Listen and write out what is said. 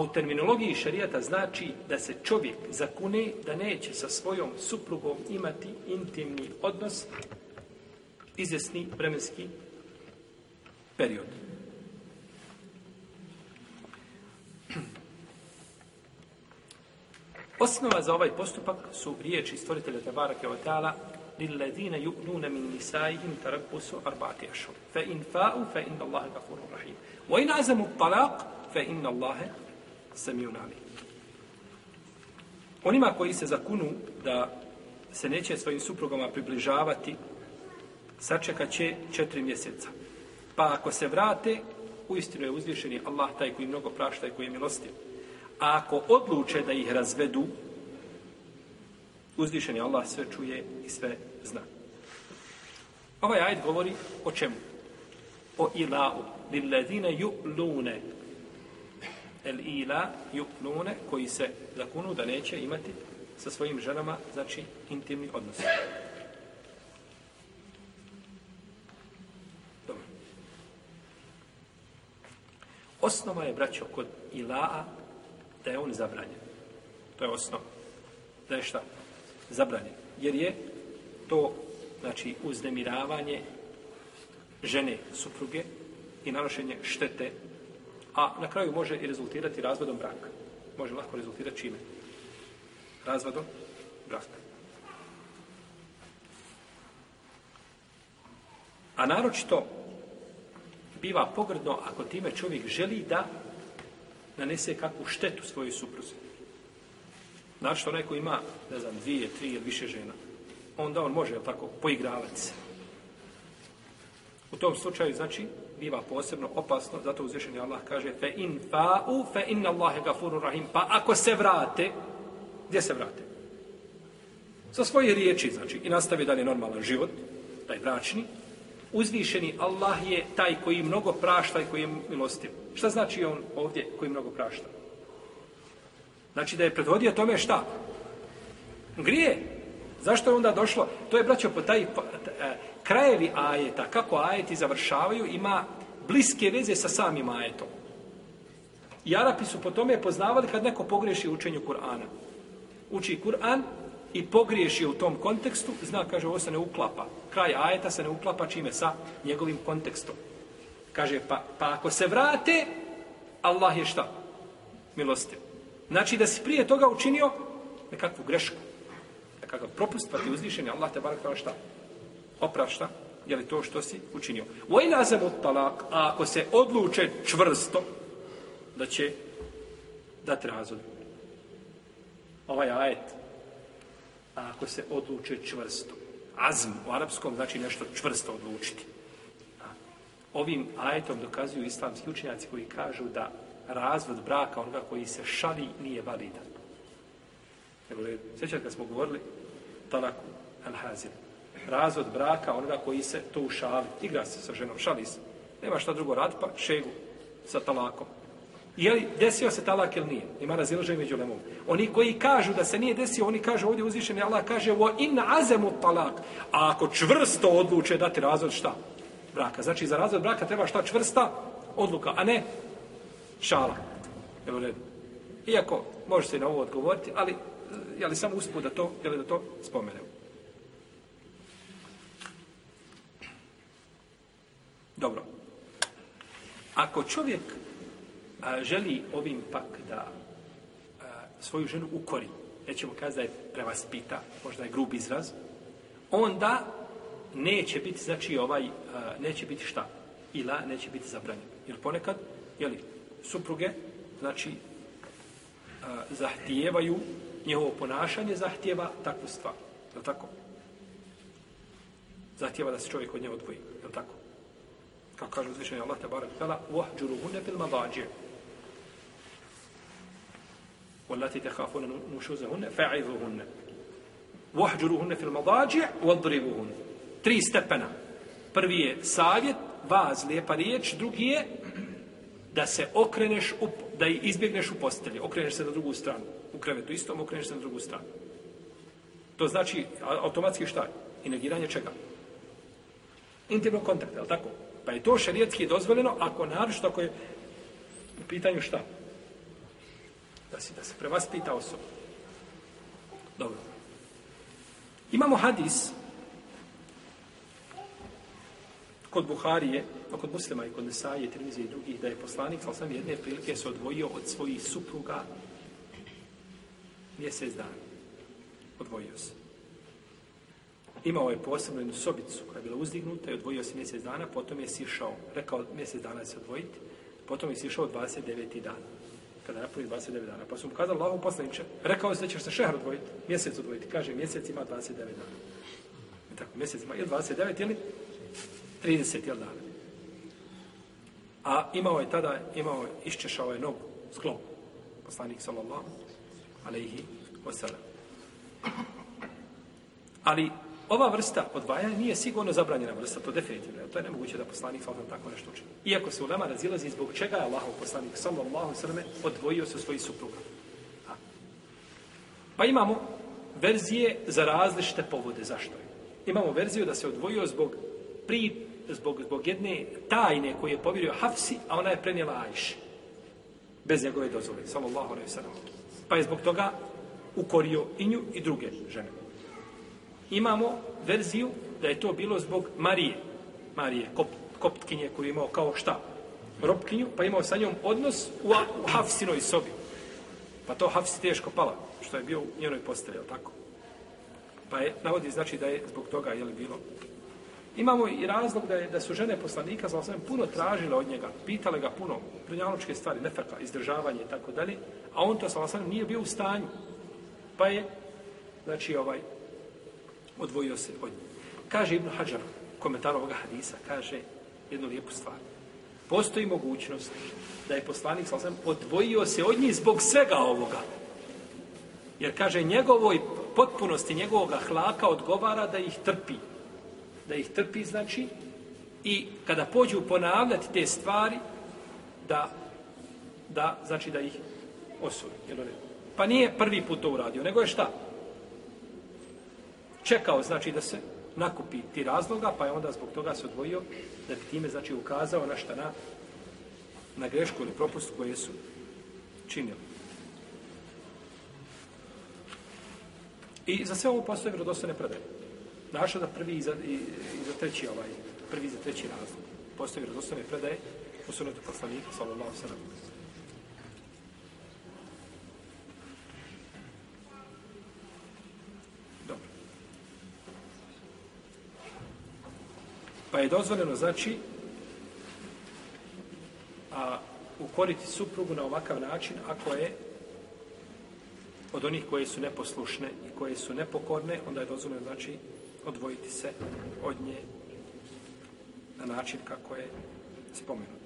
u terminologiji šarijata znači da se čovjek zakune da neće sa svojom suprugom imati intimni odnos izvjesni vremenski period. Osnova za ovaj postupak su riječi stvoritelja Tabara Kevotala لِلَّذِينَ يُؤْنُونَ مِنْ نِسَائِهِمْ تَرَبُّسُ أَرْبَعَةِ أَشْهُرٍ فَإِنْ فَاءُوا فَإِنَّ اللَّهَ غَفُورٌ رَحِيمٌ وَإِنْ عَزَمُوا الطَّلَاقَ فَإِنَّ اللَّهَ Samiju nami. Onima koji se zakunu da se neće svojim suprugama približavati, sačekat će četiri mjeseca. Pa ako se vrate, uistinu je uzvišeni Allah taj koji mnogo prašta i koji je milostiv. A ako odluče da ih razvedu, uzvišeni Allah sve čuje i sve zna. Ovaj ajd govori o čemu? O ilahu. Lilladine ju lune el ila juknune koji se zakunu da neće imati sa svojim ženama, znači intimni odnos. Osnova je, braćo, kod ilaa da je on zabranjen. To je osnova. Da je šta? Zabranjen. Jer je to, znači, uznemiravanje žene, supruge i nanošenje štete A na kraju može i rezultirati razvodom braka. Može lahko rezultirati čime? Razvodom braka. A naročito biva pogrdno ako time čovjek želi da nanese kakvu štetu svojoj supruzi. Znači što neko ima, ne znam, dvije, tri ili više žena, onda on može, tako, poigravati se. U tom slučaju, znači, biva posebno opasno, zato uzvišeni Allah kaže fe in fa'u fe inna Allahe gafuru rahim. Pa ako se vrate, gdje se vrate? Sa svoje riječi, znači, i nastavi dalje normalan život, taj bračni, uzvišeni Allah je taj koji mnogo prašta i koji je milostiv. Šta znači on ovdje koji mnogo prašta? Znači da je predvodio tome šta? Grije. Zašto je onda došlo? To je, braćo, po taj, po, taj e, krajevi ajeta, kako ajeti završavaju, ima bliske veze sa samim ajetom. I Arapi su po tome poznavali kad neko pogreši u učenju Kur'ana. Uči Kur'an i pogriješi u tom kontekstu, zna, kaže, ovo se ne uklapa. Kraj ajeta se ne uklapa čime sa njegovim kontekstom. Kaže, pa, pa ako se vrate, Allah je šta? Milosti. Znači da si prije toga učinio nekakvu grešku. Nekakav propust, pa ti uzvišen je Allah te barak šta? Oprašta, je li to što si učinio. U ovaj nazem od talak, a ako se odluče čvrsto, da će dati razvod. Ovaj ajet, a ako se odluče čvrsto, azm u arapskom znači nešto čvrsto odlučiti. A ovim ajetom dokazuju islamski učenjaci koji kažu da razvod braka onoga koji se šali nije validan. Sjećate kad smo govorili talaku al-hazilu razvod braka onoga koji se tu šali. Igra se sa ženom, šali se. Nema šta drugo rad, pa šegu sa talakom. Je li desio se talak ili nije? Ima razilaženje među lemom. Oni koji kažu da se nije desio, oni kažu ovdje uzvišeni Allah kaže o in azemu talak. A ako čvrsto odluče dati razvod, šta? Braka. Znači za razvod braka treba šta čvrsta odluka, a ne šala. Evo redu. Iako može se na ovo odgovoriti, ali je li samo usput da to, je li da to spomenemo. Ako čovjek a, želi ovim pak da a, svoju ženu ukori, nećemo kazati da je prevaspita, možda je grub izraz, onda neće biti, znači ovaj, a, neće biti šta? Ila neće biti zabranjen. Jer ponekad, jeli, supruge, znači, a, zahtijevaju, njehovo ponašanje zahtijeva takvu stvar. Je tako? Zahtijeva da se čovjek od nje odvoji. Je tako? kako kaže uzvišenje Allah tebara kutala, vahđuru hunne bil madađe. Wallati te hafune mušuze hunne, fa'idhu hunne. Vahđuru hunne fil madađe, vadribu hunne. Tri stepena. Prvi je savjet, vaz, lijepa riječ. Drugi je da se okreneš, up, da izbjegneš u postelje. Okreneš se na drugu stranu. U krevetu istom, okreneš se na drugu stranu. To znači automatski šta? Inegiranje čega? Intimnog kontakta, je li tako? Pa je to šarijetski dozvoljeno, ako naravno ako je u pitanju šta? Da, si, da se prevaspita osoba. Dobro. Imamo hadis kod Buharije, pa kod muslima i kod Nesaje, Trinizije i drugih, da je poslanik, ali sam jedne prilike se odvojio od svojih supruga mjesec dana. Odvojio se. Imao je posebno jednu sobicu koja je bila uzdignuta i odvojio se mjesec dana, potom je sišao, rekao mjesec dana se odvojiti, potom je sišao 29. dan. Kada je napunio 29 dana. Pa su mu kazali, lavo poslaniče, rekao se da ćeš se šehr odvojiti, mjesec odvojiti. Kaže, mjesec ima 29 dana. I tako, mjesec ima, je 29 ili 30 jel dana. A imao je tada, imao je, iščešao je nogu, sklop. Poslanik, sallallahu, alaihi wasallam. Ali, ova vrsta odvajanja nije sigurno zabranjena vrsta, to definitivno, to je nemoguće da poslanik sa tako nešto učini. Iako se ulema razilazi zbog čega je Allahov poslanik sallallahu sallam odvojio se svojih supruga. Ha. Pa imamo verzije za različite povode, zašto je? Imamo verziju da se odvojio zbog pri, zbog, zbog jedne tajne koju je povjerio Hafsi, a ona je prenijela Ajši. Bez njegove dozvole, sallallahu sallam. Pa je zbog toga ukorio i nju i druge žene imamo verziju da je to bilo zbog Marije. Marije, kop, koptkinje koju je imao kao šta? Robkinju, pa imao sa njom odnos u, u Hafsinoj sobi. Pa to Hafsi teško pala, što je bio u njenoj postavi, je tako? Pa je, navodi znači da je zbog toga, je li bilo? Imamo i razlog da je da su žene poslanika, znači sam puno tražile od njega, pitale ga puno, prunjanočke stvari, nefaka, izdržavanje i tako dalje, a on to, znači sam nije bio u stanju. Pa je, znači, ovaj, odvojio se od njih. Kaže Ibn Hajar, komentar ovoga hadisa, kaže jednu lijepu stvar. Postoji mogućnost da je poslanik sa odvojio se od njih zbog svega ovoga. Jer kaže njegovoj potpunosti njegovog hlaka odgovara da ih trpi. Da ih trpi znači i kada pođu ponavljati te stvari da da znači da ih osudi. Jel'o ne? Pa nije prvi put to uradio, nego je šta? čekao, znači, da se nakupi ti razloga, pa je onda zbog toga se odvojio, da bi time, znači, ukazao na šta na, na grešku ili propust koje su činili. I za sve ovo postoje vjerodostane predaje. Naša da prvi i za, i, i za treći ovaj, prvi za treći razlog. Postoje vjerodostane predaje u sunetu poslanika, sallallahu sallam. je dozvoljeno, znači, a ukoriti suprugu na ovakav način, ako je od onih koje su neposlušne i koje su nepokorne, onda je dozvoljeno, znači, odvojiti se od nje na način kako je spomenuto.